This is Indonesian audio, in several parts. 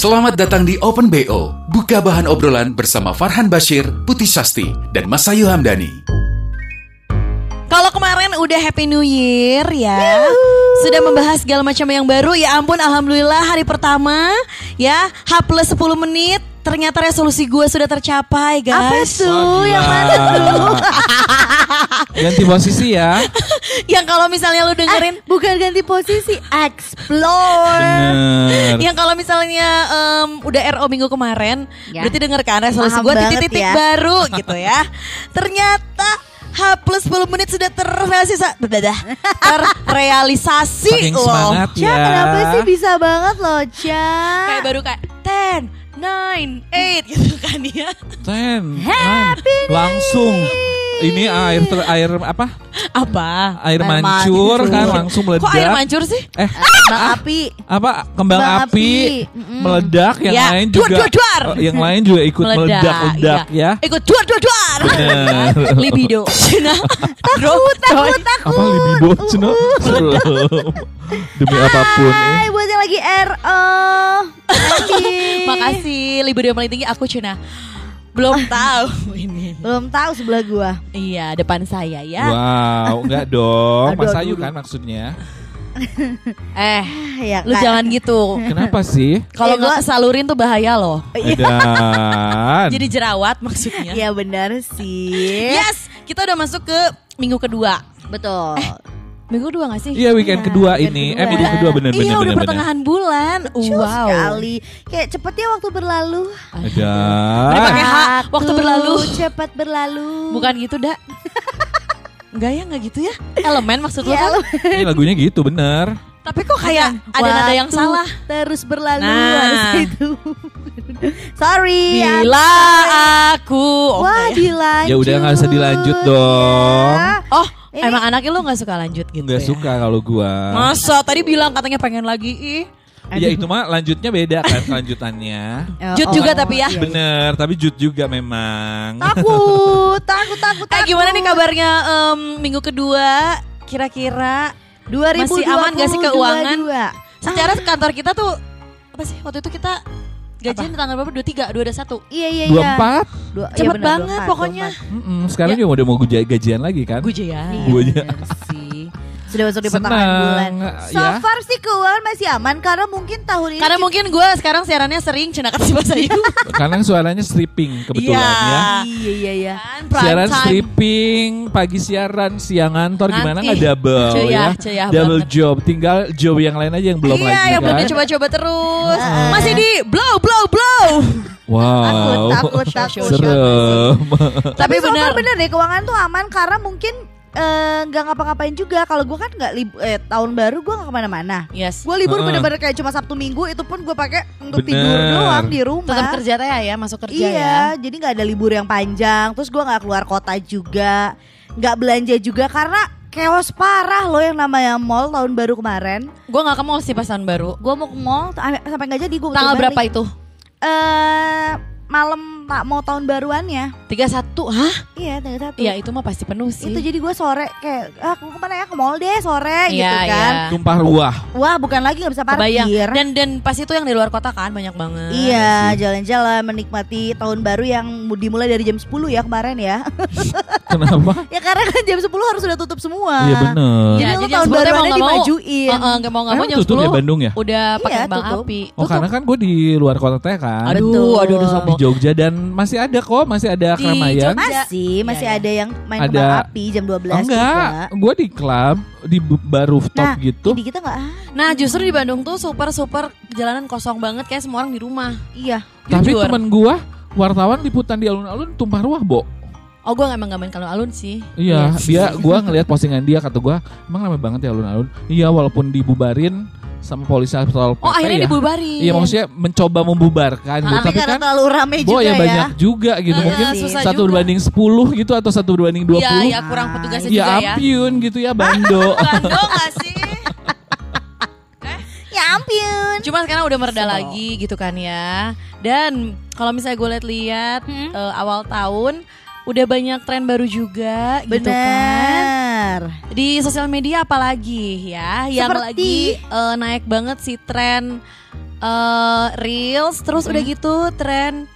Selamat datang di Open BO. Buka bahan obrolan bersama Farhan Bashir, Putih Sasti, dan Mas Ayu Hamdani. Kalau kemarin udah Happy New Year ya. Sudah membahas segala macam yang baru. Ya ampun alhamdulillah hari pertama ya H plus 10 menit ternyata resolusi gue sudah tercapai Apa guys. tuh? Yang mana tuh? Ganti posisi ya. Yang kalau misalnya lu dengerin Bukan ganti posisi, explore. Bener. yang kalau misalnya em, udah RO minggu kemarin Ya. berarti dengarkan resolusi gue titik-titik ya. baru gitu ya. Ternyata H plus 10 menit sudah terrealisasi, terrealisasi Saking loh. semangat Ca, ya. kenapa sih bisa banget loh, Ca? Kayak baru kayak 10, 9, 8 gitu kan ya. Ten. Happy langsung. Ini air ter, air apa? Apa? Air Air mancur mancur. kan langsung meledak. Kok air mancur sih? Eh, Bang Api. apa kembang Kembang api, api. Meledak yang Ya, lain duar, juga duar, duar. Oh, yang lain juga ikut meledak ledak ya. Ikut duar duar duar. Libido. Cina. Takut, takut, takut. Apa libido Cina? Demi apa pun eh. Hai buat yang lagi RO. Happy. Makasih libido yang paling tinggi aku Cina. Belum tahu ini. Belum tahu sebelah gua. Iya, depan saya ya. Wow, enggak dong. Aduh, Mas Ayu kan maksudnya. Eh, Ah, ya, lu Kak. jangan gitu. Kenapa sih? Kalau Eh, nggak gua- kesalurin tuh bahaya loh. Dan Jadi jerawat maksudnya. Iya benar sih. Yes, kita udah masuk ke minggu kedua. Betul. Minggu kedua gak sih? Iya weekend Iya, kedua weekend ini. kedua. Eh minggu kedua bener bener iya, udah bener bener. pertengahan bulan. Cus wow. sekali. Kayak cepetnya waktu berlalu. Ada. Udah pakai H, waktu berlalu. Cepat berlalu. Bukan gitu, Dak. Enggak ya, enggak gitu ya. Elemen maksud lo Ya, kan? Ini lagunya gitu bener. Tapi kok kayak ada nada yang salah. Terus berlalu Nah. harus itu. Sorry. ya. Bila aku oh, Wah enggak ya? dilanjut. Ya udah nggak usah dilanjut dong. Ya. Oh, Ini- emang anaknya lo gak suka lanjut gitu Nggak ya? suka kalau gua. Masa tadi bilang katanya pengen lagi ih. Ya itu mah lanjutnya beda kan lanjutannya. Oh, Jut oh, juga oh, tapi ya. iya, iya. Bener, tapi Jut juga memang. Takut, takut, takut, Eh takut. gimana nih kabarnya em, minggu kedua? Kira-kira 2022 Masih aman gak sih keuangan? 22. secara kantor kita tuh apa sih waktu itu kita gajian tanggal berapa? 23, 221. Iya, iya, iya. empat. Dua, iya Cepet benar, banget 24, pokoknya. 24. Mm-mm, Sekarang juga udah mau gaji- gajian lagi kan? Gue ya. Iya, sih. Sudah masuk di pertengahan bulan. Senang, So ya. far sih keuangan masih aman karena mungkin tahun ini Karena kita- mungkin gue sekarang siarannya sering cina si Mas Ayu. Karena suaranya stripping kebetulan Iya. ya. Iya, iya, iya. Kan, Siaran time. stripping, pagi siaran, siang ngantor gimana nggak double Ceyah, ya? ceyah double banget. job, tinggal job yang lain aja yang belum iya, lagi yang belum kan? dicoba-coba terus. Masih di blow, blow, blow. Wow, Takut, takut, takut. serem. Tapi Tapi so benar. far bener deh keuangan tuh aman karena mungkin eh, nggak ngapa-ngapain juga. Kalau gue kan nggak lib- eh, tahun baru gue nggak ke mana-mana. Yes. Gue libur Heeh. bener-bener kayak cuma Sabtu Minggu itu pun gue pakai untuk Bener. tidur doang di rumah. Tetap kerja teh ya, masuk kerja iya, ya. jadi nggak ada libur yang panjang. Terus gue nggak keluar kota juga, nggak belanja juga karena chaos parah loh yang namanya mall tahun baru kemarin. Gue gak ke mall sih pas tahun baru. Gue mau ke mall sampai nggak jadi gue Tanggal berapa itu? Eh malam tak mau tahun baruannya. 31. Hah? Iya tanggal satu. Iya, itu mah pasti penuh sih. Itu jadi gue sore kayak ah, aku ke mana ya ke mall deh sore gitu Iya, kan. iya. Tumpah ruah. Wah bukan lagi nggak bisa Kebayang. parkir. Dan dan pas itu yang di luar kota kan banyak banget. Iya jalan-jalan menikmati tahun baru yang dimulai dari jam 10 ya kemarin ya. Kenapa? ya karena kan jam 10 harus sudah tutup semua. Iya bener. Jadi Ya, lu jadi tahun baruannya mau dimajuin. Heeh, nggak mau nggak mau jam tutup 10 ya Bandung ya? udah pakai Iya, tutup. api. Oh karena kan gue di luar kota teh kan. aduh, Betul. aduh, aduh Di. Jogja dan masih ada kok, masih ada Di keramaian. Jogja. Masih, masih Iya, iya. ada yang main Ada- kembang api jam 12 Oh, enggak, juga. gue di klub di bar rooftop Nah, gitu. Di kita enggak ah, Nah, justru di Bandung tuh super super jalanan kosong banget kayak semua orang di rumah. Iya. Tapi Jujur. temen gue wartawan liputan di alun-alun tumpah ruah, Bo. Oh, gue emang gak main kalau alun sih. Iya, dia gua ngelihat postingan dia kata gua, emang ramai banget ya alun-alun. Iya, walaupun dibubarin sama polisi satpol pp Oh, akhirnya ya. dibubarin. Iya maksudnya mencoba membubarkan gitu. Tapi, Tapi karena kan terlalu rame Bo juga ya ya. banyak juga gitu. Iya, Mungkin susah satu juga. berbanding 10 gitu atau satu berbanding 20. Iya, ya kurang petugasnya Ya juga ya. ampun gitu ya Bando. Bando gak sih? Ya ampun. Cuma sekarang udah mereda lagi gitu kan ya. Dan kalau misalnya gue lihat-lihat Hmm. eh, awal tahun udah banyak tren baru juga gitu kan. Benar. Di sosial media apalagi ya yang Seperti? lagi eh, naik banget si tren eh, reels terus udah Hmm. gitu tren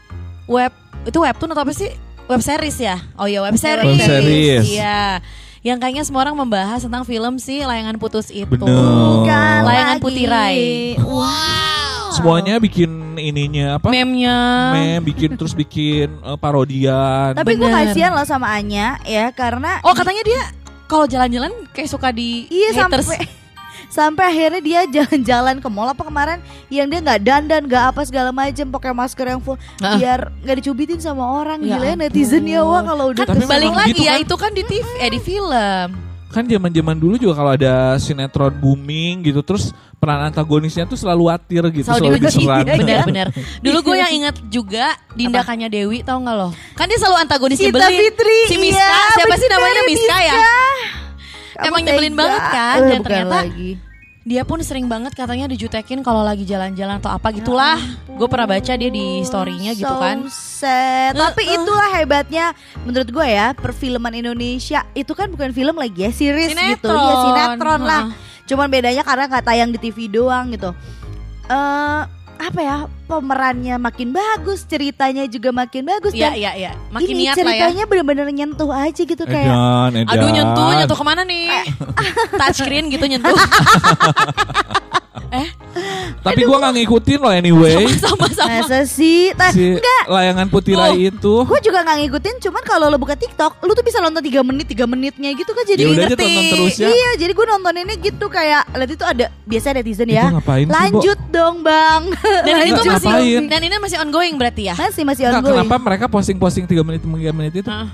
web itu webtoon atau apa sih? Web series ya? Oh iya web series. Web series. Iya. Yang kayaknya semua orang membahas tentang film si Layangan Putus itu. Bener. Bukan Layangan lagi. Putih Rai. Wow. Semuanya bikin ininya apa? Meme-nya. Meme bikin terus bikin eh, parodian. Tapi gue kasihan loh sama Anya ya karena Oh katanya dia kalau jalan-jalan kayak suka di iya haters. sampai sampai akhirnya dia jalan-jalan ke mall apa kemarin yang dia nggak dandan nggak apa segala macam pakai masker yang full Ah. biar nggak dicubitin sama orang Ya gila ya netizen ya wah kalau udah Kan Tapi balik lagi gitu ya kan. itu kan di TV eh di film. kan zaman-zaman dulu juga kalau ada sinetron booming gitu terus peran antagonisnya tuh selalu watir gitu, Selalu selalu diserang. Benar-benar. Dulu gue yang ingat juga tindakannya Dewi tau nggak lo? Kan dia selalu antagonis Sita nyebelin. Fitri Si Miska, iya, siapa sih bener, namanya Miska ya? Emang nyebelin banget kan? Eh, Dan ternyata lagi. dia pun sering banget katanya dijutekin kalau lagi jalan-jalan atau apa gitulah. Gue pernah baca dia di story-nya gitu So kan. sad. Tapi Uh-uh. itulah hebatnya menurut gue ya perfilman Indonesia itu kan bukan film lagi ya series gitu Sinetron. ya sinetron lah. Uh-uh. Cuman bedanya karena nggak tayang di TV doang gitu. Eh apa ya pemerannya makin bagus ceritanya juga makin bagus Iya dan iya iya. Makin ini niat lah ya. ceritanya bener-bener nyentuh aja gitu kayak Edan, edan. Aduh nyentuh, nyentuh ke mana nih? Touchscreen gitu nyentuh. Tapi gua nggak ngikutin loh anyway. Sama-sama. masa sih Nah, si enggak layangan putih rai itu. gue juga nggak ngikutin cuman kalau lo buka TikTok lu tuh bisa nonton 3 menit 3 menitnya gitu kan jadi Ya udah aja ngerti. tonton terus ya. iya jadi gue nontoninnya gitu kayak lihat itu ada biasa netizen ya Itu ngapain sih, lanjut dong bang Dan ini tuh masih ngapain. dan ini masih ongoing berarti ya? masih masih Nggak, ongoing kenapa mereka posting-posting 3 menit 3 menit itu? Heeh.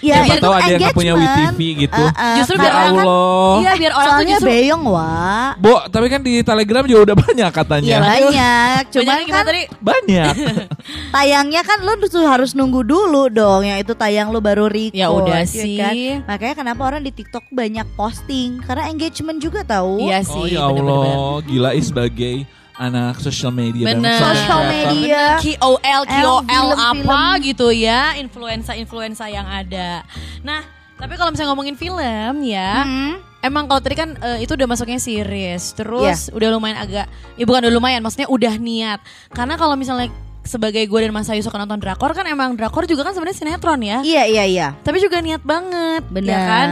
Ya, Siapa tahu ada yang nggak punya. WeTV gitu. Uh, uh, Justru Ya biar orang kan Allah. Iya biar orang tuh soalnya justru beyong wah Bo, tapi kan di Telegram juga udah banyak katanya. Iya banyak, cuman kan tadi? Banyak. tayangnya kan lu tuh harus nunggu dulu dong, yang itu tayang lu baru record. Ya udah ya sih. kan? Makanya kenapa orang di TikTok banyak posting karena engagement juga tahu. Iya oh sih. ya bener-bener. Allah, gila is sebagai anak sosial media dan Bener. Social kreator. media. KOL, KOL apa gitu ya, influenza-influenza yang ada. Nah, tapi kalau misalnya ngomongin film ya, Hmm. emang kalau tadi kan eh, itu udah masuknya series, terus Iya. udah lumayan agak, ya bukan udah lumayan, maksudnya udah niat. Karena kalau misalnya sebagai gue dan Mas Ayu suka nonton drakor kan emang drakor juga kan sebenarnya sinetron ya. Iya iya iya. Tapi juga niat banget, Benar. ya kan?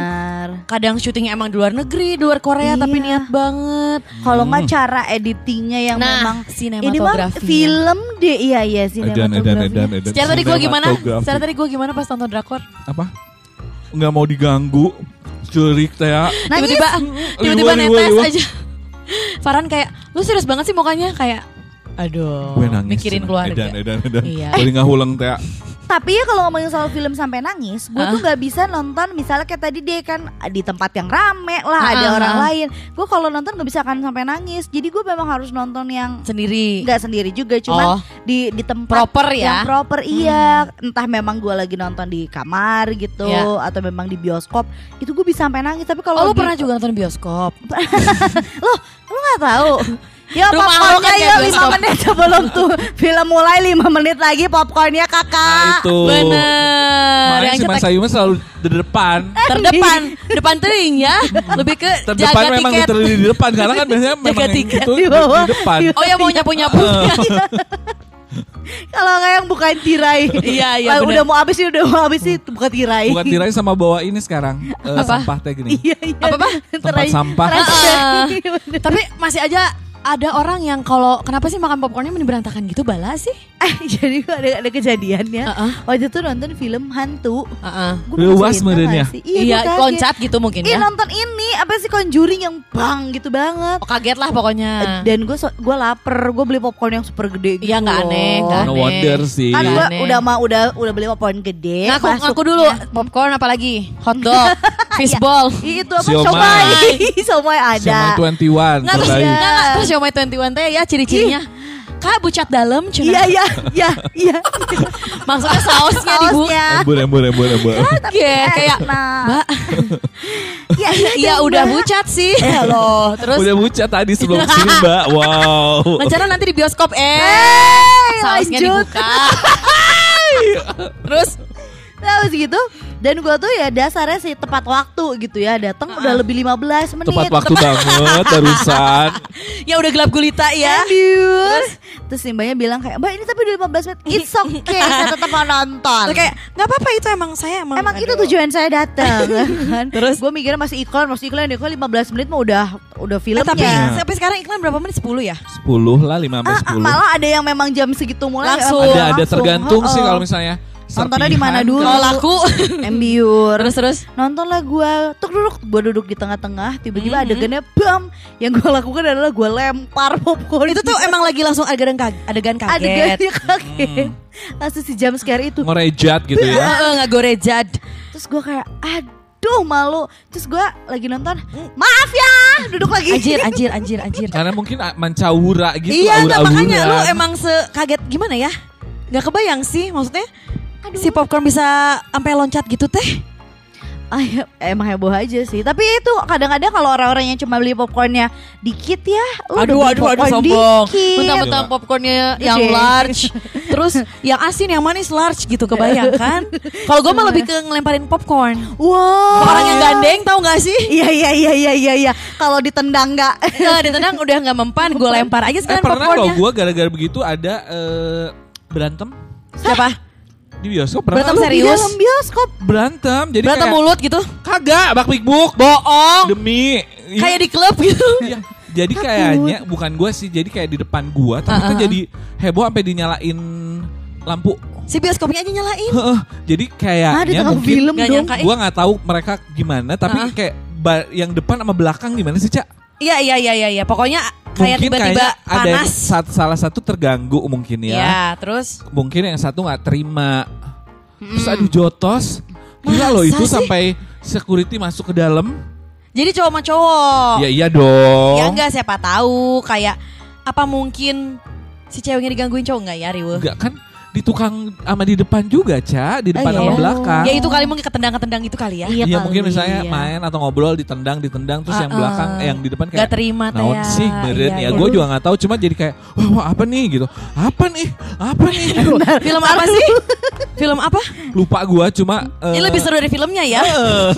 Kadang syutingnya emang di luar negeri, di luar Korea, tapi Iya. niat banget. Kalau nggak cara editingnya yang Nah, memang ini mah film deh iya iya Edan, edan, sinematografinya. edan, edan. Secara tadi gue gimana? Sinematografi. Secara tadi gue gimana pas nonton drakor? Apa? Nggak mau diganggu. Curik teh ya. Tiba-tiba tiba-tiba liwa, netes liwa. aja. Farhan kayak, lu serius banget sih mukanya kayak aduh, Gue nangis. mikirin cuman. keluarga. Edan, edan, edan. Iya. Gue ngahuleng teh. Tapi ya kalau ngomongin soal film sampai nangis, gue tuh nggak bisa nonton misalnya kayak tadi dia kan di tempat yang rame lah ada Ah, orang lain. Gue kalau nonton nggak bisa kan sampai nangis. Jadi gue memang harus nonton yang Sendiri. nggak sendiri juga, cuman Oh. di di tempat Proper ya? yang proper iya. Entah memang gue lagi nonton di kamar gitu Ya. atau memang di bioskop, itu gue bisa sampai nangis. Tapi kalau Oh, lu di- pernah juga nonton bioskop? Lu nggak tahu. Ya Rumah popcornnya kan ya kayak 5 bioskop. menit sebelum tuh film mulai 5 menit lagi popcornnya Nah kakak. itu. Bener. Makanya Yang si Mas cetek Ayu mah selalu di depan. terdepan, depan tering ya. Lebih ke Terdepan jaga memang tiket. literally di depan karena kan biasanya memang yang tiket itu di bawah. di depan. Oh ya mau nyapu-nyapu. Kalau nggak yang bukan tirai. Iya, iya, bener. Udah mau habis sih, udah mau habis sih bukan tirai. Bukan tirai sama bawa ini sekarang eh, Apa? sampah teh gini. Iya, iya. Apa-apa? Tirai- sampah. tirai- Ah. Iya. Tapi masih aja ada orang yang kalau kenapa sih makan popcornnya mending berantakan gitu bala sih? Eh, Jadi gua ada ada kejadiannya. Heeh. Waktu itu nonton film hantu. Heeh. Gua Luas? Iya, Iya, loncat gitu mungkin Iya ya. nonton ini apa sih Conjuring yang bang gitu banget. Oh, kaget lah pokoknya. Dan gue gue lapar, gue beli popcorn yang super gede gitu. Iya, nggak aneh, nggak No aneh. wonder sih. Kan Iya. gue udah mah udah udah beli popcorn gede. Ngaku, masuk- ngaku dulu popcorn apalagi hot dog Fishball. Iya, itu apa? Siomay. Somai ada. Sama 21 Nggak terus, terbaik. nggak, nggak, terus Siomay 21 teh ya ciri-cirinya. Kak bucat dalam Iya, cina. iya, iya, iya. Maksudnya sausnya dibuka. Sausnya. Embur, embur, embur, embur. Kayak kayak Nah. Mbak, Iya, iya, ya Mbak. udah bucat sih. Eh loh, terus Udah bucat tadi sebelum ke sini mbak. Wow. rencana nanti di bioskop eh Eh, sausnya lanjut. dibuka. terus Nah, habis gitu dan gua tuh ya dasarnya sih tepat waktu gitu ya datang udah lebih 15 menit Tepat waktu banget barusan. ya udah gelap gulita ya. Ambiur. Terus si mbaknya bilang kayak Mbak ini tapi udah 15 menit It's okay saya tetap mau nonton Terus kayak nggak apa-apa itu emang saya emang Emang itu tujuan saya datang kan? Terus? gue mikirnya masih iklan, masih iklan, iklan 15 menit mah udah udah Eh, filmnya. tapi Iya. sampai sekarang iklan berapa menit? 10 ya? 10 lah, 5 sampai Ah, 10. malah ada yang memang jam segitu mulai Langsung. ada ada tergantung sih Heeh. kalau misalnya Nontonnya di mana dulu? Kalau laku Embiur. terus terus Nonton lah gue, tuk duduk, gue duduk di tengah-tengah, tiba-tiba Mhm. adegannya bam. Yang gue lakukan adalah gue lempar popcorn. itu tuh emang lagi langsung adegan kaget, adegan kaget. adegannya kaget. Langsung si jump scare itu. Ngerejat gitu ya. Heeh, nggak gorejad. Terus gue kayak aduh malu. Terus gue lagi nonton, maaf ya, duduk lagi. Anjir, anjir, anjir, anjir. Karena mungkin ah, mencaura gitu iya, nggak, aura-aura. makanya lu emang sekaget gimana ya? Nggak kebayang sih, maksudnya si popcorn bisa sampai loncat gitu teh. Ah, ya, emang heboh aja sih. Tapi itu kadang-kadang kalau orang-orang yang cuma beli popcornnya dikit ya, lu udah beli popcorn dikit. Mentang-mentang popcornnya yang Gede. large, terus yang asin, yang manis large gitu kebayang kan? Kalau gue mah lebih ke ngelemparin popcorn. Wow. Orang yang gandeng tahu nggak sih? Iya iya iya iya iya iya. Kalau ditendang nggak? Nggak ditendang udah nggak mempan, gue lempar aja Eh sekarang pernah loh popcornnya. gue gara-gara begitu ada eh, berantem Siapa? Di bioskop pernah Berantem lu? Di serius? dalam bioskop. berantem jadi Berantem kayak mulut gitu? kagak bak buk Bohong. demi Kayak di klub gitu. Iya. Jadi kayaknya bukan gua sih, jadi kayak di depan gua, tapi ah, jadi heboh sampai dinyalain lampu. Si bioskopnya aja nyalain. Heeh. jadi di kayaknya tengah mungkin film dong. gua nggak tahu mereka gimana, tapi Ah. kayak ba- yang depan sama belakang gimana sih cak? Iya iya iya iya iya. Pokoknya kayak tiba-tiba ada yang panas. sat- salah satu terganggu mungkin ya. Iya, terus Mungkin yang satu nggak terima. Terus adu jotos. Gila loh itu sih? sampai security masuk ke dalam. jadi cowok sama cowok. Ya iya dong. Ya enggak siapa tahu kayak apa mungkin si ceweknya digangguin cowok enggak ya Riwe? Enggak kan di tukang sama di depan juga, Ca, di depan Oh, sama iya. belakang. Ya itu kali mungkin ketendang-ketendang itu kali ya. Iya Iya kali, mungkin misalnya iya. main atau ngobrol ditendang ditendang terus yang Ah, belakang ah. eh, yang di depan kayak Gak terima naon ya. sih meren Iya, ya iya. gue juga nggak tahu cuma jadi kayak wah, wah apa nih gitu apa nih apa nih Film apa sih? Film apa? lupa gue cuma Ini eh, lebih seru dari filmnya ya. eh,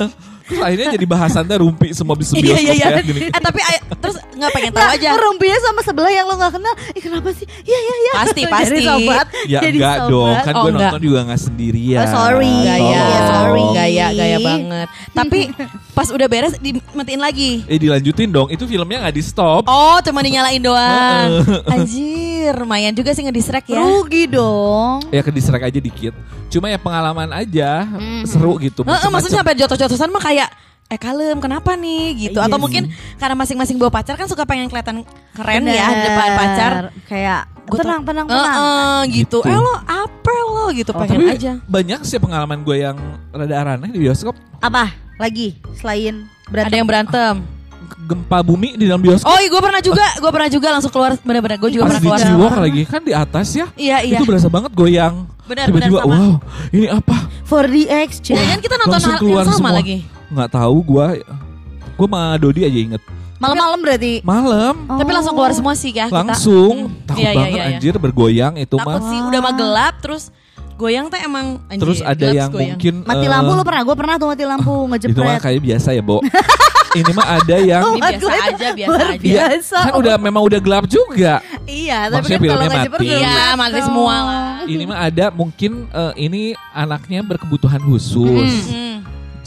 akhirnya jadi bahasannya rumpi semua bis Iya bioskop iya iya. ya gini. Eh tapi ay- terus nggak pengen tahu Nggak, aja. ngerumpinya sama sebelah yang lo gak kenal. Ih kenapa sih? Iya iya iya. Pasti, Jadi pasti. sobat. ya jadi enggak sobat. dong kan Oh, gue enggak. nonton juga nggak sendirian Oh, sorry. Gaya, Iya, sorry. gaya, gaya banget. Tapi pas udah beres dimatiin lagi. eh dilanjutin dong itu filmnya nggak di stop Oh, cuma dinyalain doang. Anjir, lumayan juga sih ngedistract ya. Rugi dong. ya ke distract aja dikit cuma ya pengalaman aja seru gitu Heeh, macem-macem. maksudnya sampai jotos-jotosan mah kayak eh kalem kenapa nih? Gitu. Iya atau sih. mungkin karena masing-masing bawa pacar kan suka pengen kelihatan keren ya Bener. di depan pacar. Kayak Gua tenang tenang tenang. eh, gitu. Gitu. eh lo apa lo? Gitu Oh, pengen tapi aja. banyak sih pengalaman gue yang rada aneh di bioskop. Apa? Lagi? Selain ada berantem? yang berantem. Gempa bumi di dalam bioskop. Oh iya gue pernah juga gue pernah juga langsung keluar bener-bener gue juga pas pernah di keluar Ciwok lagi kan di atas ya? Iya iya. Itu berasa banget goyang. Benar, tiba-tiba wow ini apa? 4D exchange. Jangan kita nonton hal keluar yang sama semua. lagi nggak tahu gue gue sama Dodi aja inget Malam-malam berarti. malam tapi langsung keluar semua sih ya kita. langsung Hmm. takut Iya, iya, banget iya, iya. anjir bergoyang itu takut mah sih udah mah gelap terus goyang teh emang anjir, terus ada gelap, yang goyang. mungkin Mati eh, lampu lo pernah? Gue pernah tuh mati lampu itu mah ngejepret. kayak biasa ya Bo ini mah ada yang Ini biasa aja, biasa Luar aja. Biasa. kan udah memang udah gelap juga Iya, tapi Maksudnya kan kalau filmnya ngejepret mati. gelap Iya, mati semua lah. ini mah ada mungkin eh, ini anaknya berkebutuhan khusus Hmm.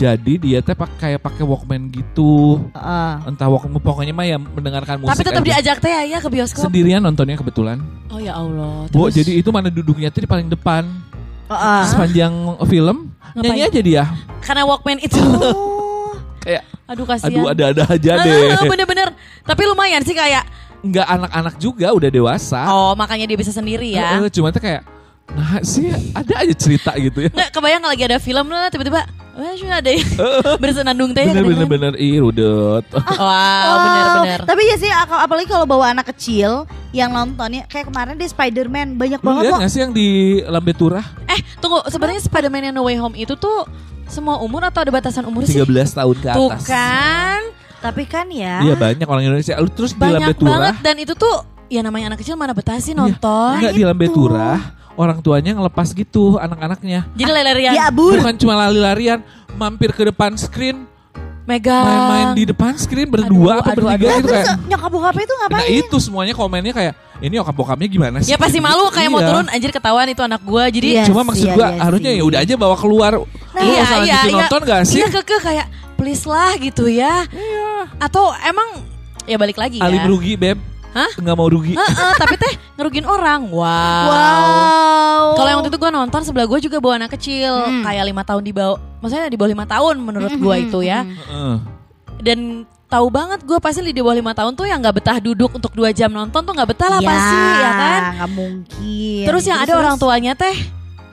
Jadi dia teh pak- kayak pakai walkman gitu. Heeh. entah walkman pokoknya mah ya mendengarkan musik tapi tetap aja. diajak teh ya ke bioskop. Sendirian nontonnya kebetulan. Oh ya Allah. Bu, terus? jadi itu mana duduknya tuh di paling depan. Heeh. sepanjang film. Ngapain? nyanyi aja dia. Karena walkman itu. Oh. kayak aduh kasihan. aduh ada-ada aja Ah, deh. bener-bener. Tapi lumayan sih kayak. Nggak anak-anak juga udah dewasa. Oh makanya dia bisa sendiri ya. Eh, eh, cuma tuh kayak nah sih ada aja cerita gitu ya. Nggak kebayang lagi ada film lah tiba-tiba Wah, cuma ada yang bersenandung teh. Bener bener bener ih rudet. Wow, Wow. bener-bener. Tapi ya sih ap- apalagi kalau bawa anak kecil yang nontonnya kayak kemarin di Spider-Man banyak Lu banget lihat kok. gak sih yang di Lambe Turah? Eh, tunggu, sebenarnya Spider-Man yang No Way Home itu tuh semua umur atau ada batasan umur sih? 13 tahun ke Tuh atas. kan, Tapi kan ya. Iya banyak orang Indonesia. Lu terus di Lambe banyak Turah. banget dan itu tuh ya namanya anak kecil mana betah sih Iya. nonton. Enggak di Lambe itu. Turah, orang tuanya ngelepas gitu anak-anaknya. Jadi lari-larian Dia abur. Bukan cuma lari-larian, mampir ke depan screen, megang. main-main di depan screen berdua Aduh, apa aduh, bertiga Nah, gitu terus kayak. nyokap bokapnya itu ngapain? Nah itu semuanya komennya kayak ini nyokap bokapnya gimana sih? Ya pasti malu kayak mau Iya. turun anjir ketahuan itu anak gua. Jadi Iya Cuma maksud iya, gua iya harusnya ya udah aja bawa keluar. Lu iya, usah iya, lanjutin iya. nonton gak sih? Iya keke kayak please lah gitu ya. Atau emang ya balik lagi ya. Alim rugi beb. Hah? Nggak mau rugi. Heeh, tapi teh ngerugin orang. Wow. Wow. Kalau yang waktu itu gue nonton sebelah gue juga bawa anak kecil Hmm. kayak lima tahun di bawah, maksudnya di bawah lima tahun menurut gue itu ya. Heeh. Dan tahu banget gue pasti di bawah lima tahun tuh yang nggak betah duduk untuk dua jam nonton tuh nggak betah lah ya, pasti ya kan. Nggak mungkin. Terus yang ada Terus- orang tuanya teh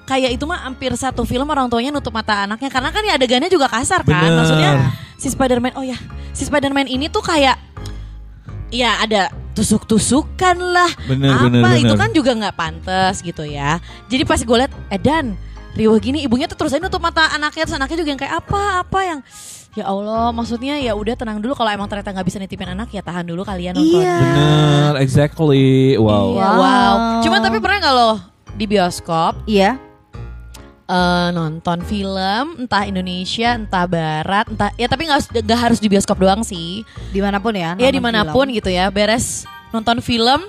kayak itu mah hampir satu film orang tuanya nutup mata anaknya karena kan ya adegannya juga kasar kan. Bener. Maksudnya si Spider-Man oh ya, si Spider-Man ini tuh kayak ya ada tusuk-tusukan lah. Bener, apa bener, itu bener. kan juga nggak pantas gitu ya. Jadi pas gue liat Edan riuh gini ibunya tuh terus aja nutup mata anaknya terus anaknya juga yang kayak apa apa yang ya Allah maksudnya ya udah tenang dulu kalau emang ternyata nggak bisa nitipin anak ya tahan dulu kalian nonton. Iya. Bener, exactly. Wow. Iya, Wow. wow. Cuma tapi pernah nggak lo di bioskop Iya. Eh, nonton film entah Indonesia entah Barat entah ya tapi nggak harus nggak harus di bioskop doang sih Di mana pun ya. ya di mana pun film. gitu ya beres nonton film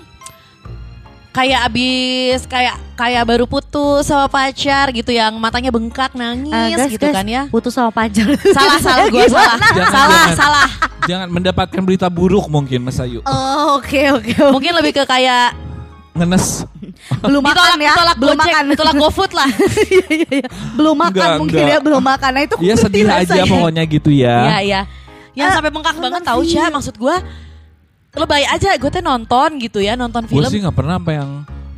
kayak abis kayak kayak baru putus sama pacar gitu yang matanya bengkak nangis Eh, guys, gitu guys, kan ya Putus sama pacar. salah salah gue salah Jangan, salah jangan. salah Jangan mendapatkan berita buruk mungkin Mas Ayu. Oh, oke oke. oke. mungkin lebih ke kayak Ngenes. belum makan ditolak ya. ditolak belum gojek makan. ditolak GoFood lah Iya iya iya. Belum makan Enggak, mungkin enggak. ya, belum makan. Nah itu Iya sedih aja rasanya. pokoknya gitu ya. Iya iya. Yang Eh, sampai bengkak banget tahu. Cia maksud gue lebay aja gue teh nonton gitu ya nonton Gue film sih nggak pernah apa yang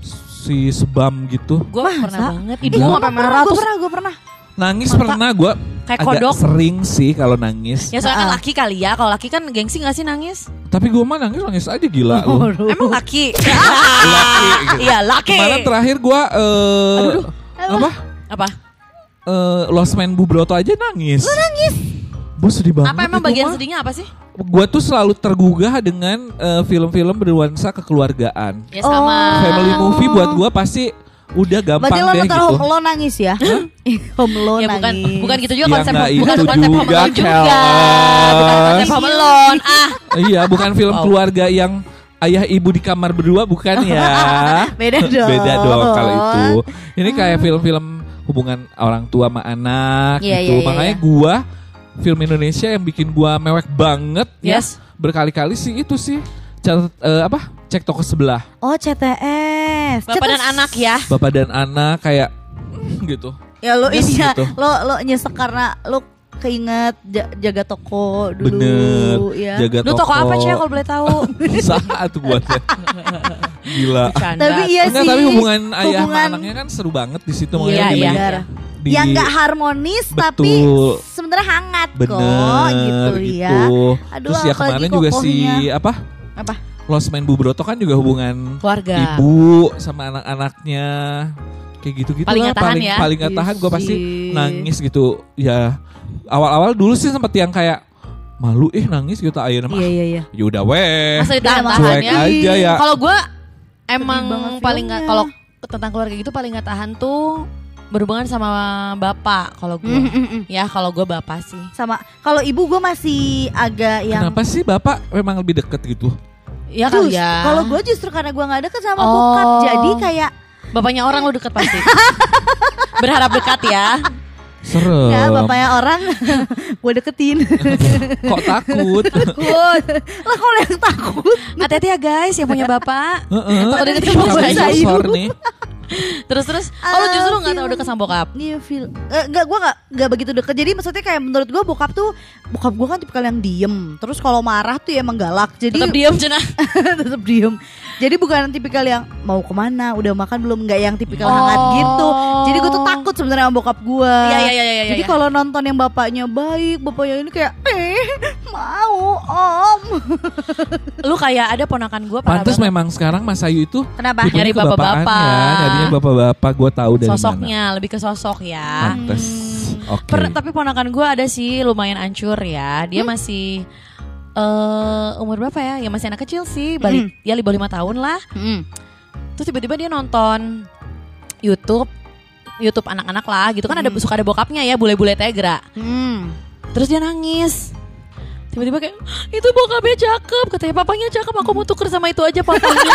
si sebam gitu. gue pernah banget ibu gue gue pernah, gue pernah, gue pernah. Nangis Mata- pernah gue Kayak agak kodok. sering sih kalau nangis. ya soalnya kan Ah. laki kali ya kalau laki kan gengsi gak sih nangis Tapi gue mah nangis nangis aja gila lu. emang laki Laki, gitu. iya laki Kemarin terakhir gue eh apa? apa Eh Lost Man Bubroto aja nangis. Lu nangis? Gue sedih banget. apa emang bagian mah. sedihnya apa sih Gue tuh selalu tergugah dengan eh, film-film bernuansa kekeluargaan. ya sama Oh. Family movie buat gue pasti udah gampang Berarti lo deh nonton gitu. Home Alone nangis ya? home Alone ya bukan nangis. bukan gitu juga Ya konsep bukan itu konsep Home juga, Alone juga Kelas. bukan konsep Home Alone ah iya, bukan film Wow. keluarga yang ayah ibu di kamar berdua bukan ya. Beda dong. Beda dong kalau itu. Ini kayak film-film hubungan orang tua sama anak Iya, gitu. iya, iya, Makanya iya. gua film Indonesia yang bikin gua mewek banget ya. Yes. Berkali-kali sih itu sih. Catat, eh, apa? Cek toko sebelah. Oh CTS. Bapak dan CTS. anak ya Bapak dan anak kayak mm, gitu. Ya lo Yes, ini ya, gitu. lo lo nyesek karena lo keinget ja- jaga toko dulu Bener. ya. Jaga lu toko apa Cia kalau boleh tahu Saat buatnya. Gila. Bercanda. Tapi iya Enggak, sih. tapi hubungan ayah sama hubungan- anaknya kan seru banget di situ Iya, makanya iya. benar. di- yang nggak harmonis tapi Betul. sebenarnya hangat kok bener gitu, gitu. ya. Aduh, Terus ya kemarin juga si kokohnya. apa? Apa? Lost Man Bubroto kan juga hubungan keluarga ibu sama anak-anaknya kayak gitu-gitu Paling lah nggak tahan paling ya. paling nggak tahan gue Iya pasti nangis gitu ya awal-awal dulu sih sempet yang kayak malu eh nangis gitu ayo nama Iya iya iya. ya udah weh masa ditahan tahan cuek ya aja ya Kalau gue emang banget paling nggak filmnya. kalau tentang keluarga gitu paling nggak tahan tuh berhubungan sama bapak kalau gue. Mm, mm, mm. Ya kalau gue bapak sih. Sama kalau ibu gue masih agak yang kenapa sih bapak memang lebih deket gitu Ya kali ya. Kalau gue justru karena gue nggak deket sama Oh. bokap, jadi kayak bapaknya orang lu deket pasti. Berharap dekat ya. serem ya bapaknya orang gue deketin. kok takut Takut. lah kalau yang takut. Hati-hati ya guys yang punya bapak. Heeh. Takut deket Sama sama Kami Mas Ayu. sensor nih terus terus. Oh lu Ah, justru nggak tahu film. deket sama bokap. Iya film eh, Enggak gue gak, nggak begitu deket Jadi maksudnya kayak menurut gue bokap tuh Bokap gue kan tipikal yang diem Terus kalau marah tuh ya emang galak Jadi Tetap diam cina. tetap diem Jadi bukan tipikal yang Mau ke mana Udah makan belum Nggak yang tipikal Oh. hangat gitu Jadi gue tuh takut sebenarnya sama bokap gue Iya iya iya iya. Jadi iya. kalau nonton yang bapaknya baik Bapaknya ini kayak Eh mau om lu kayak ada ponakan gue Pantes memang sekarang Mas Ayu itu Kenapa? Nyari bapak-bapak. Nyarinya bapak-bapak gue tahu dari mana. sosoknya lebih ke sosok ya. Pantes. Oke. Per- tapi ponakan gue ada sih lumayan ancur ya. Dia masih eh umur berapa ya? Ya masih anak kecil sih, balik ya di bawah lima tahun lah. Hmm. Terus tiba-tiba dia nonton YouTube, YouTube anak-anak lah gitu kan ada suka ada bokapnya ya, bule-bule tegra. Hmm. Terus dia nangis. Tiba-tiba kayak itu bokapnya cakep, katanya papanya cakep, aku mau tuker sama itu aja papanya.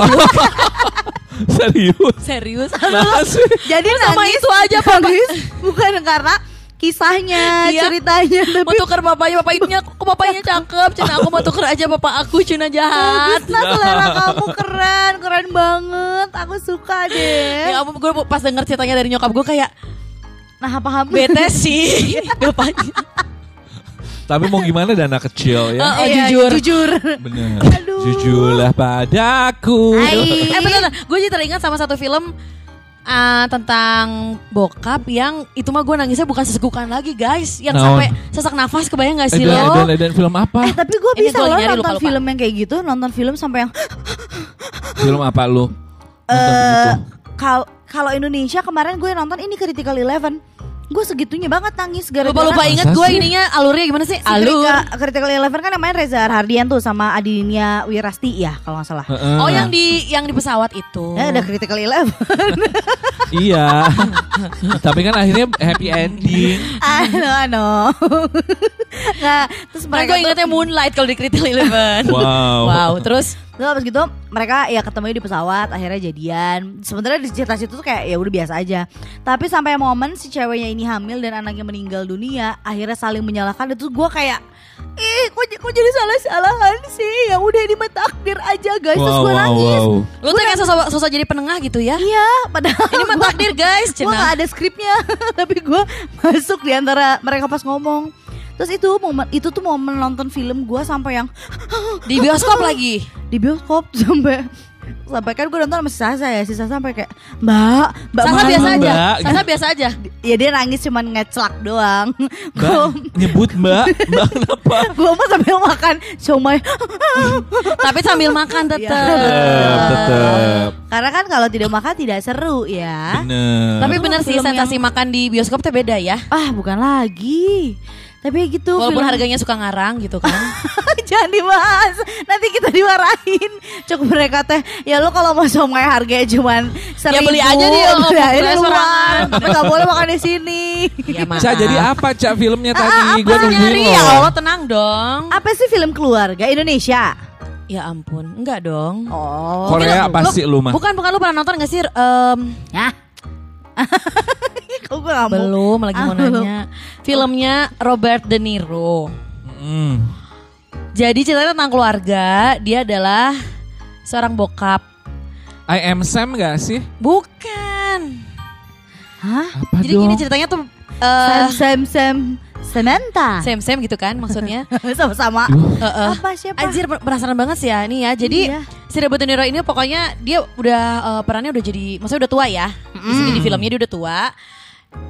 Serius. Serius? Masih. Jadi sama nangis, itu aja, Papa. nangis bukan karena kisahnya, Iya. ceritanya, mau tapi tuker papanya, papanya kok papanya cakep, cina aku mau tuker aja papa aku, cina jahat. bagus lah selera kamu keren, keren banget. Aku suka deh. Ya ampun, gue pas denger ceritanya dari nyokap gue kayak Nah, paham. bete sih bapaknya. Tapi mau gimana dana kecil ya? Oh, Iya, jujur. jujur. Bener. Aduh. Jujurlah padaku. Hai. Eh bener, gue jadi teringat sama satu film ah, tentang bokap yang itu mah gue nangisnya bukan sesegukan lagi guys, yang Naon? sampai sesak nafas kebayang gak sih Edan, lo? edan, edan film apa? Eh tapi gue bisa loh nonton lupa-lupa. film yang kayak gitu, nonton film sampai yang Film apa lu? Nonton eh gitu. kal- kalau Indonesia kemarin gue nonton ini Critical Eleven. Gue segitunya banget nangis gara-gara Lupa lupa inget gue ininya alurnya gimana sih? Si Alur. Critical- Eleven kan namanya Reza Hardian tuh sama Adinia Wirasti ya kalau nggak salah. Heeh. Oh yang di yang di pesawat itu. Ya ada Critical Eleven. Iya. Tapi kan akhirnya happy ending. ano ano. nah terus Mereka mereka gue tuh ingetnya Moonlight kalau di Critical Eleven. Wow. wow. Terus Terus abis gitu mereka ya ketemu di pesawat akhirnya jadian. Sebenarnya di cerita situ tuh kayak ya udah biasa aja. Tapi sampai momen si ceweknya ini hamil dan anaknya meninggal dunia, akhirnya saling menyalahkan itu gue kayak Ih, kok, kok jadi salah-salahan sih? Ya udah ini mah takdir aja guys. Terus Wow, gue wow, nangis. wow. lu tuh kayak sosok, sosok jadi penengah gitu ya? Iya, padahal Ini mah takdir guys, gue gak ada skripnya, tapi gue masuk di antara mereka pas ngomong. Terus itu momen itu tuh momen nonton film gue sampai yang Di bioskop lagi. di bioskop sampai sampai kan gue nonton sama si Sasa ya si Sasa sampai kayak mbak mbak Sasa biasa aja. Sasa biasa aja. ya dia nangis cuman ngeclak doang gue nyebut Mbak, Mbak kenapa? gue mah sambil makan siomay Tapi sambil makan Iya. tetep. Tetep, tetep. karena kan kalau tidak makan tidak seru ya Bener. Tapi Itu bener sih sensasi makan di bioskop tuh beda ya. ah bukan lagi tapi gitu Walaupun film- harganya suka ngarang gitu kan. Jangan dibahas Nanti kita dimarahin Cukup mereka teh Ya lu kalau mau somai harganya cuman seribu Ya beli aja di beli aja di restoran. luar Tapi gak boleh makan di sini ya, maaf. Ca, jadi apa Ca filmnya Ah, tadi? apa Gue nungguin ya. Allah tenang dong. Apa sih film keluarga Indonesia? Ya ampun, enggak dong. Oh Korea Lu- pasti lu mah. Bukan bukan lu pernah nonton gak sih? Em, Ya Kok gue gak mau belum lagi mau Ah, belum. nanya. Filmnya Robert De Niro. Mm. Jadi ceritanya tentang keluarga. Dia adalah seorang bokap. I am Sam gak sih? Bukan. Hah? Apa Jadi dong? gini ceritanya tuh Sam eh Sam Sam Samantha Sam Sam gitu kan maksudnya. Sama-sama Duh. Heeh. Apa siapa? Anjir penasaran banget sih ya ini ya. Jadi Iya. si Robert De Niro ini pokoknya dia udah eh, perannya udah jadi maksudnya udah tua ya. Di sini di filmnya dia udah tua.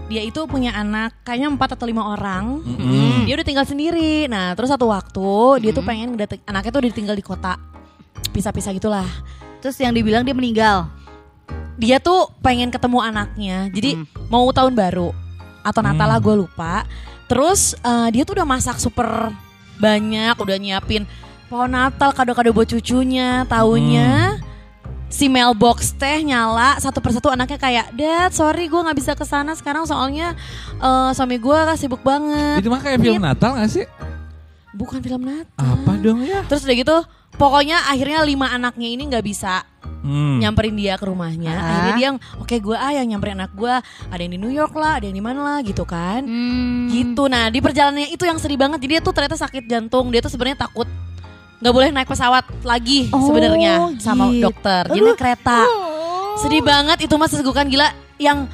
Dia itu punya anak kayaknya empat atau lima orang. Mm-mm. Dia udah tinggal sendiri. Nah, terus satu waktu dia tuh pengen anaknya tuh ditinggal di kota. Pisah-pisah gitulah. Terus yang dibilang dia meninggal Dia tuh pengen ketemu anaknya. Jadi mau tahun baru atau Natal lah gue lupa. Terus eh, dia tuh udah masak super banyak, udah nyiapin pohon Natal, kado-kado buat cucunya. Taunya si mailbox teh nyala satu persatu anaknya kayak Dad sorry gue nggak bisa ke sana sekarang soalnya eh, suami gue sibuk banget Itu mah kayak film Natal gak sih? bukan film Natal Apa dong ya? terus udah gitu pokoknya akhirnya lima anaknya ini nggak bisa Hmm. nyamperin dia ke rumahnya Ah. akhirnya dia yang oke gue ah yang nyamperin anak gue ada yang di New York lah ada yang di mana lah gitu kan Hmm. gitu nah di perjalanannya itu yang sedih banget jadi dia tuh ternyata sakit jantung dia tuh sebenarnya takut nggak boleh naik pesawat lagi Oh, sebenarnya sama gitu. dokter jadi naik kereta Oh. Sedih banget itu mas segukan gila yang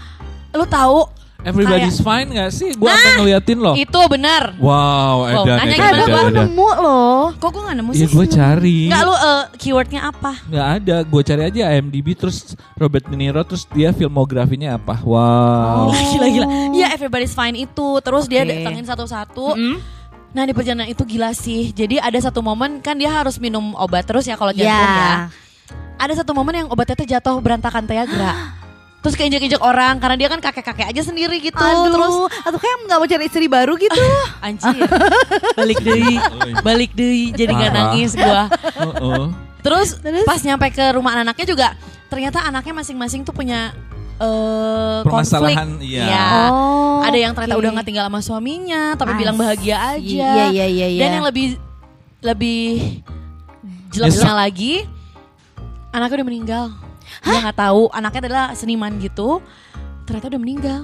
lu tahu Everybody's fine gak sih? Gue sampai ngeliatin loh. itu benar. Wow, Wow, ada, nanya ada, Eh, gimana? gue nemu loh. Kok gue gak nemu Iya, sih? gue cari. Enggak lu eh, keywordnya apa? Nggak ada, gue cari aja IMDb terus Robert De Niro terus dia filmografinya apa? Wow. Gila gila. Iya everybody's fine itu. Terus dia Oke. datangin satu-satu. Nah di perjalanan itu gila sih. Jadi ada satu momen kan dia harus minum obat terus ya kalau jantung ya. Ya. Ada satu momen yang obatnya tuh jatuh berantakan Tiagra. Terus keinjek-injek orang karena dia kan kakek-kakek aja sendiri gitu. Aduh, Terus atau kayak nggak mau cari istri baru gitu. anjir. balik deui. Balik deui jadi nggak Parah. nangis gua. Heeh. Terus, Terus? pas nyampe ke rumah anaknya juga ternyata anaknya masing-masing tuh punya eh Permasalahan, konflik. iya. Ya. Oh, Ada yang ternyata oke. udah nggak tinggal sama suaminya, tapi I bilang bahagia aja. Iya, iya, iya, iya. Dan yang lebih lebih jelasnya lagi, anaknya udah meninggal. Dia nggak tahu anaknya adalah seniman gitu. Ternyata udah meninggal.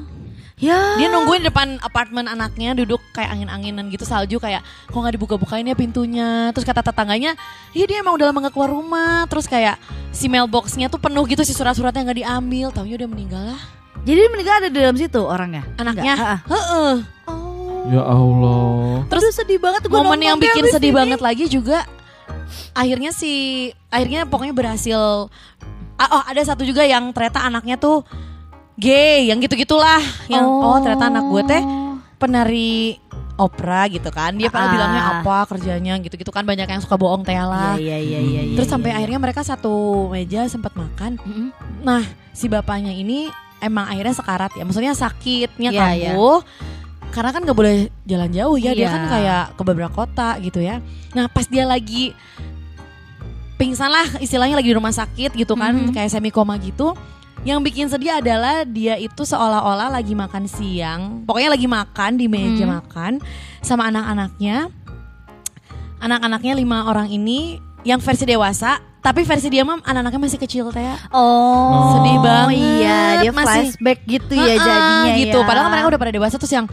Ya. Dia nungguin di depan apartemen anaknya duduk kayak angin-anginan gitu salju kayak kok nggak dibuka-bukain ya pintunya. Terus kata tetangganya, iya dia emang udah lama nggak keluar rumah. Terus kayak si mailboxnya tuh penuh gitu si surat-suratnya nggak diambil. Taunya udah meninggal lah Jadi meninggal ada di dalam situ orangnya. anaknya. Heeh. Oh. Ya Allah. Terus sedih banget gua momen nonton yang bikin sedih ini. banget lagi juga akhirnya si akhirnya pokoknya berhasil oh ada satu juga yang ternyata anaknya tuh gay yang gitu gitulah yang oh, ternyata anak gue teh penari opera gitu kan dia pada Ah. bilangnya apa kerjanya gitu gitu kan banyak yang suka bohong teh lah Iya, iya, iya, iya. terus iya, sampai iya. akhirnya mereka satu meja sempat makan. Nah, si bapaknya ini emang akhirnya sekarat ya. Maksudnya sakitnya Iya, iya. kambuh. Karena kan gak boleh jalan jauh ya. Dia Iya. kan kayak ke beberapa kota gitu ya. Nah, pas dia lagi pingsan lah istilahnya lagi di rumah sakit gitu kan. Mhm. Kayak semi koma gitu. Yang bikin sedih adalah dia itu seolah-olah lagi makan siang. Pokoknya lagi makan di meja Mhm. makan sama anak-anaknya. Anak-anaknya lima orang ini yang versi dewasa, tapi versi dia mah anak-anaknya masih kecil teh. Oh, Sedih banget. Iya, dia Masih- flashback gitu ya jadinya gitu. ya. Padahal mereka udah pada dewasa terus yang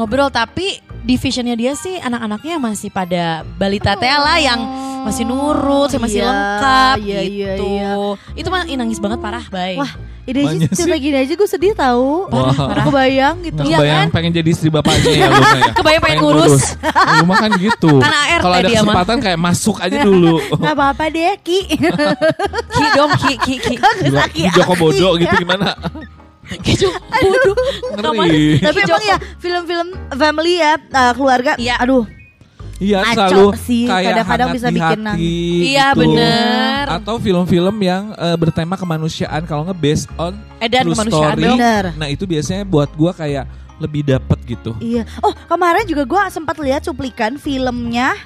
ngobrol tapi divisionnya dia sih anak-anaknya masih pada balita teh lah yang masih nurut, yang masih Iya, lengkap iya, iya, gitu. iya. Itu mah nangis banget parah, bay. Wah, ide aja cerita gini aja gue sedih tahu. Wah. Aku kebayang gitu. Iya kan? pengen jadi istri bapaknya ya lu ya. Kebayang pengen ngurus. Lu mah kan gitu. Kan Kalau ada mah. kesempatan kayak masuk aja dulu. Gak apa-apa deh Ki Ki dong, ki ki ki. Gila, Joko Bodo aki. gitu gimana? Joko bodoh. Ngeri. Tapi emang ya film-film family ya uh, keluarga Iya. Aduh Iya selalu sih, kayak kadang-kadang bisa bikin hati nangis. Iya, gitu. bener. Atau film-film yang eh, bertema kemanusiaan kalau nge based on Edan true kemanusiaan story. Bener. Nah itu biasanya buat gua kayak lebih dapet gitu. Iya Oh kemarin juga gue sempat lihat cuplikan filmnya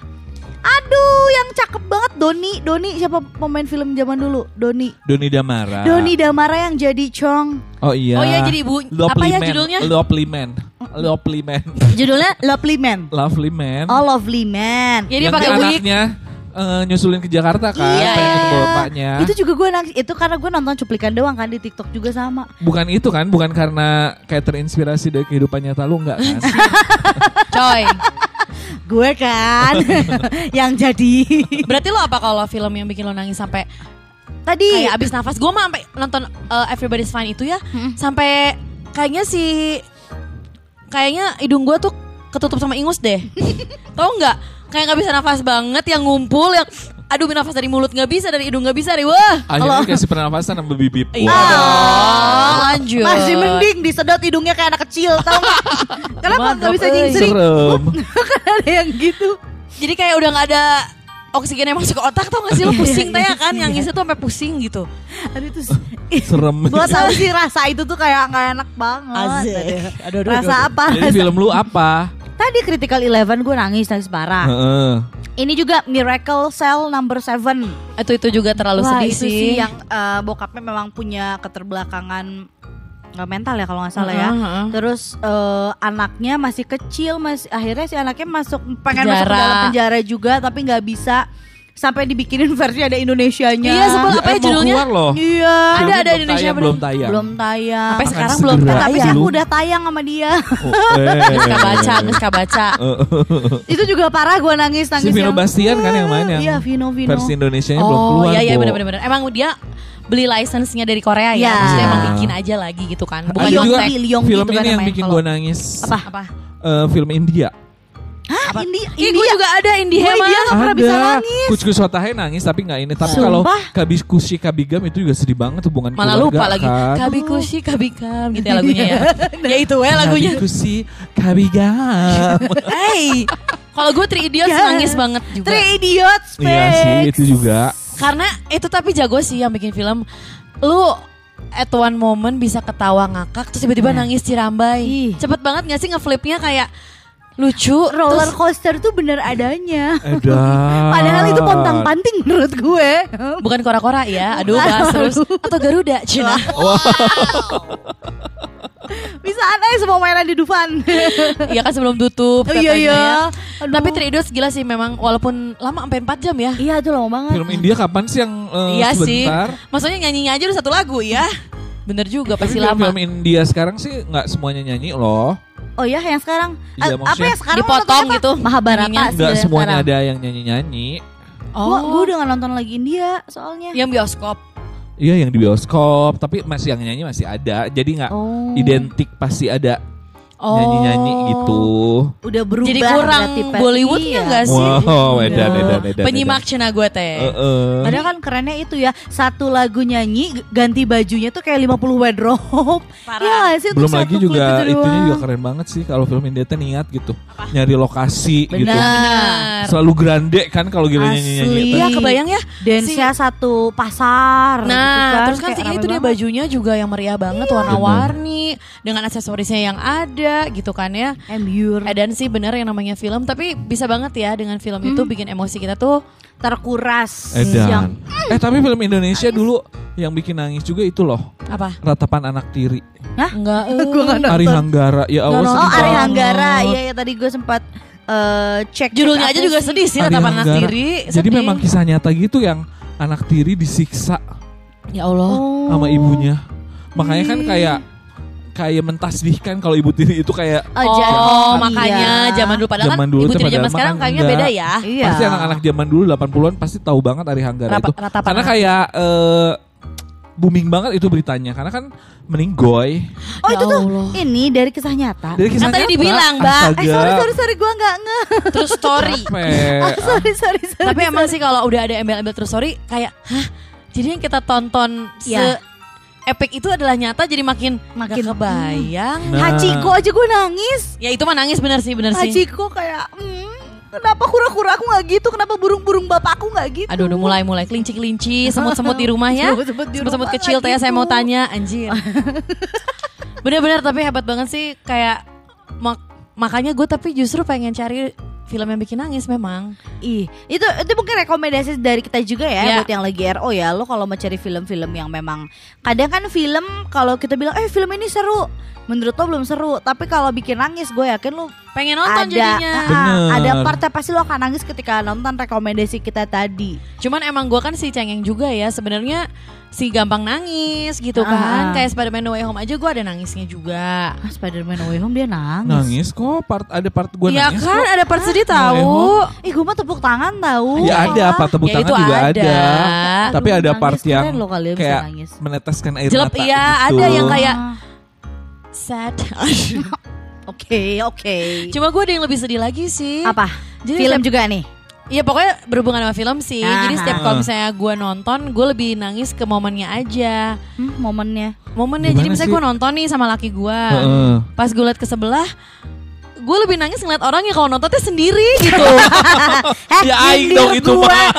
Aduh yang cakep banget Doni Doni siapa pemain film zaman dulu Doni Doni Damara. Doni Damara yang jadi Chong Oh iya. Oh iya, jadi ibu- Lovely apa ya Man. judulnya? Lovely Man. Lovely Man. Judulnya Lovely Man Lovely Man. Oh Lovely Man Jadi pakai wig. anaknya eh, nyusulin ke Jakarta kan, Iya. pengen ketemu bapaknya. Itu juga gue nangis Itu karena gue nonton cuplikan doang kan di TikTok juga sama Bukan itu kan, bukan karena kayak terinspirasi dari kehidupan nyata lu enggak kan? Coy. Gue kan Yang jadi. Berarti lo apa kalau film yang bikin lo nangis sampai Tadi. kayak abis nafas? Gue mah sampai nonton uh, Everybody's Fine itu ya sampai kayaknya si kayaknya hidung gue tuh ketutup sama ingus deh. Tau nggak? Kayak nggak bisa nafas banget yang ngumpul yang aduh nafas dari mulut nggak bisa dari hidung nggak bisa deh wah Akhirnya dikasih pernafasan sama bibip. iya Wah. dong lanjut. Masih mending disedot hidungnya kayak anak kecil Tau gak Kenapa gak bisa nyingsing Serem. Kan ada yang gitu. Jadi kayak udah nggak ada oksigen yang masuk ke otak tau gak sih lo? Pusing teh ya kan? Yang ngisi tuh sampai pusing gitu. Aduh itu Serem. Gue tau sih rasa itu tuh kayak gak enak banget. Aduh, aduh, Rasa apa? Jadi film lu apa? Tadi Critical Eleven gue nangis nangis parah Heeh. Ini juga Miracle Cell Number Seven itu itu juga terlalu Wah sedih itu sih, sih yang eh, bokapnya memang punya keterbelakangan nggak mental ya kalau nggak salah ya. Heeh. Terus eh, anaknya masih kecil, masih akhirnya si anaknya masuk pengen masuk ke Penjara. dalam penjara juga tapi nggak bisa sampai dibikinin versi ada Indonesianya. Iya, sebel. Apa ya Eh, judulnya? keluar loh. Iya. Ada, ada belum Indonesia tayang, belum? belum tayang. Belum tayang. sampai Akan sekarang belum segera. Tapi sih tayang aku udah tayang sama dia. Oh, eh. Gak baca, gak baca. itu juga parah gue nangis Si nangis. Vino yang- Bastian kan yang main yang Iya Vino Vino. versi Indonesia belum Oh keluar. iya iya Bo. benar-benar. Emang dia beli license-nya dari Korea ya. Ya. Maksudnya emang bikin aja lagi gitu kan. Bukan Ada juga film gitu kan ini yang bikin gue nangis. Apa? Apa? Eh, film India. Hah, India, Ih, gue juga ada Indie Gue Hema. India gak pernah bisa nangis. Kuckus Watahe nangis tapi nggak ini. Tapi kalau Kabiskushi Kabigam itu juga sedih banget hubungan Malah keluarga lupa lagi. kan. Kabikushi Kabikam gitu ya lagunya ya. ya itu ya lagunya. Kabiskushi Kabigam. Hey, kalau gue Three Idiots Ya. nangis banget juga. Three Idiots, Iya sih itu juga. Karena itu tapi jago sih yang bikin film. Lu at one moment bisa ketawa ngakak terus tiba-tiba nangis cirambai. Ih. Cepet banget gak sih ngeflipnya kayak lucu Roller terus coaster tuh bener adanya. Padahal itu pontang panting menurut gue. bukan kora-kora ya. Aduh bahas terus atau Garuda Cina. Bisa aneh semua mainan di Dufan. Iya kan sebelum tutup Oh, iya, iya. ya. Aduh. Tapi Three Idiots gila sih memang walaupun lama sampai 4 jam ya. iya itu lama banget. Film India kapan sih yang eh, Iya sih. sebentar? Maksudnya nyanyinya aja udah satu lagu ya. Bener juga Tapi pasti lama. film India sekarang sih nggak semuanya nyanyi loh. Oh ya yang sekarang Iya, Eh, apa yang sekarang dipotong gitu Mahabharata nyanyinya. sih Nggak yang semuanya sekarang. ada yang nyanyi-nyanyi. Gua, gua Oh, udah gak nonton lagi India soalnya. yang bioskop. Iya yang di bioskop, tapi masih yang nyanyi masih ada. Jadi nggak Oh. identik pasti ada Oh. nyanyi-nyanyi gitu. Udah berubah Jadi kurang berarti. Bollywoodnya Iya. nggak sih? Wow, Iya. edan, edan, edan, Penyimak Cina gue teh. edan. Heeh. Padahal kan kerennya itu ya Satu lagu nyanyi Ganti bajunya tuh kayak 50 wardrobe Parah. Iya nggak sih Belum lagi juga itu itunya juga keren banget sih kalau film India teh niat gitu. Nyari lokasi gitu. Benar Selalu grande kan kalau gila nyanyi-nyanyi. itu. Iya kebayang ya. Dance-nya satu pasar Nah, gitu terus kan sih itu dia bajunya juga yang meriah banget, warna-warni, dengan aksesorisnya yang ada gitu kan ya. Embure Eh, Dan sih benar yang namanya film, tapi bisa banget ya dengan film itu bikin emosi kita tuh terkuras Edan. Yang Eh tapi film Indonesia dulu yang bikin nangis juga itu loh. apa? Ratapan Anak Tiri. Enggak. eh. Gue nggak Ari nonton Hanggara. Ya Allah Oh Ari banget. Hanggara Iya ya tadi gue sempat eh, cek Judulnya aja juga sedih sih, Ari tatapan anak Hanggara. tiri. Jadi sedih. memang kisah nyata gitu yang anak tiri disiksa Ya Allah. Oh. sama ibunya. Makanya kan kayak kayak mentasbihkan kalau ibu tiri itu kayak Oh, Oh, jadi- makanya iya. zaman dulu padahal Zaman kan dulu ibu tuh tiri zaman sekarang kayaknya enggak. beda ya. Iya. pasti anak-anak zaman dulu 80-an pasti tahu banget Ari Hanggara Rapa- itu. ratapan Karena anak. kayak eh, booming banget itu beritanya karena kan meninggoy Oh Ya itu tuh Allah. ini dari kisah nyata dari kisah Kan tadi nyata. dibilang, Mbak. Astaga. Eh sorry sorry sorry gue nggak nge Terus story. Ah, sorry sorry sorry Tapi emang sih kalau udah ada embel-embel terus story kayak hah jadi yang kita tonton se Epic itu adalah nyata jadi makin Makin- makin kebayang. Nah. Hachiko aja gue nangis Ya itu mah nangis bener sih bener sih. Hachiko kayak hmm, Kenapa kura-kura aku gak gitu Kenapa burung-burung bapakku gak gitu Aduh udah mulai mulai kelinci-kelinci, semut-semut di rumah ya. Semut-semut kecil nggak teh saya gitu. mau tanya anjir. Bener-bener tapi hebat banget sih kayak mak- makanya gue tapi justru pengen cari film yang bikin nangis memang. Ih, itu itu mungkin rekomendasi dari kita juga ya Iya. buat yang lagi RO ya. Lo kalau mau cari film-film yang memang kadang kan film kalau kita bilang eh film ini seru, menurut lo belum seru, tapi kalau bikin nangis gue yakin lo Pengen nonton ada jadinya. ah, Bener. ada partnya pasti lo akan nangis ketika nonton rekomendasi kita tadi. Cuman emang gue kan si cengeng juga ya sebenarnya si gampang nangis gitu kan. Ah. Kayak Spider-Man No Way Home aja gue ada nangisnya juga. Ah, Spider-Man No Way Home dia nangis. Nangis kok part ada part gue Iya nangis kan kok. ada part sedih Way tahu. Ih, gue mah tepuk tangan tahu. Ya ada part tepuk Ya, tangan juga ada. ada. Tapi ada part yang bisa kayak meneteskan air Jelek, mata iya, gitu. ada yang kayak- Ah, Sad. Oke, oke. Cuma gue ada yang lebih sedih lagi sih. Apa? Jadi film setiap- juga nih. Iya pokoknya berhubungan sama film sih. Jadi Ah. setiap kalau misalnya gue nonton, gue lebih nangis ke momennya aja. Hmm, momennya. Momennya. Gimana jadi misalnya gue nonton nih sama laki gue. Heeh. Pas gue liat ke sebelah, gue lebih nangis ngeliat orangnya kalau nontonnya sendiri gitu. Eh, Ya aing dong itu mah.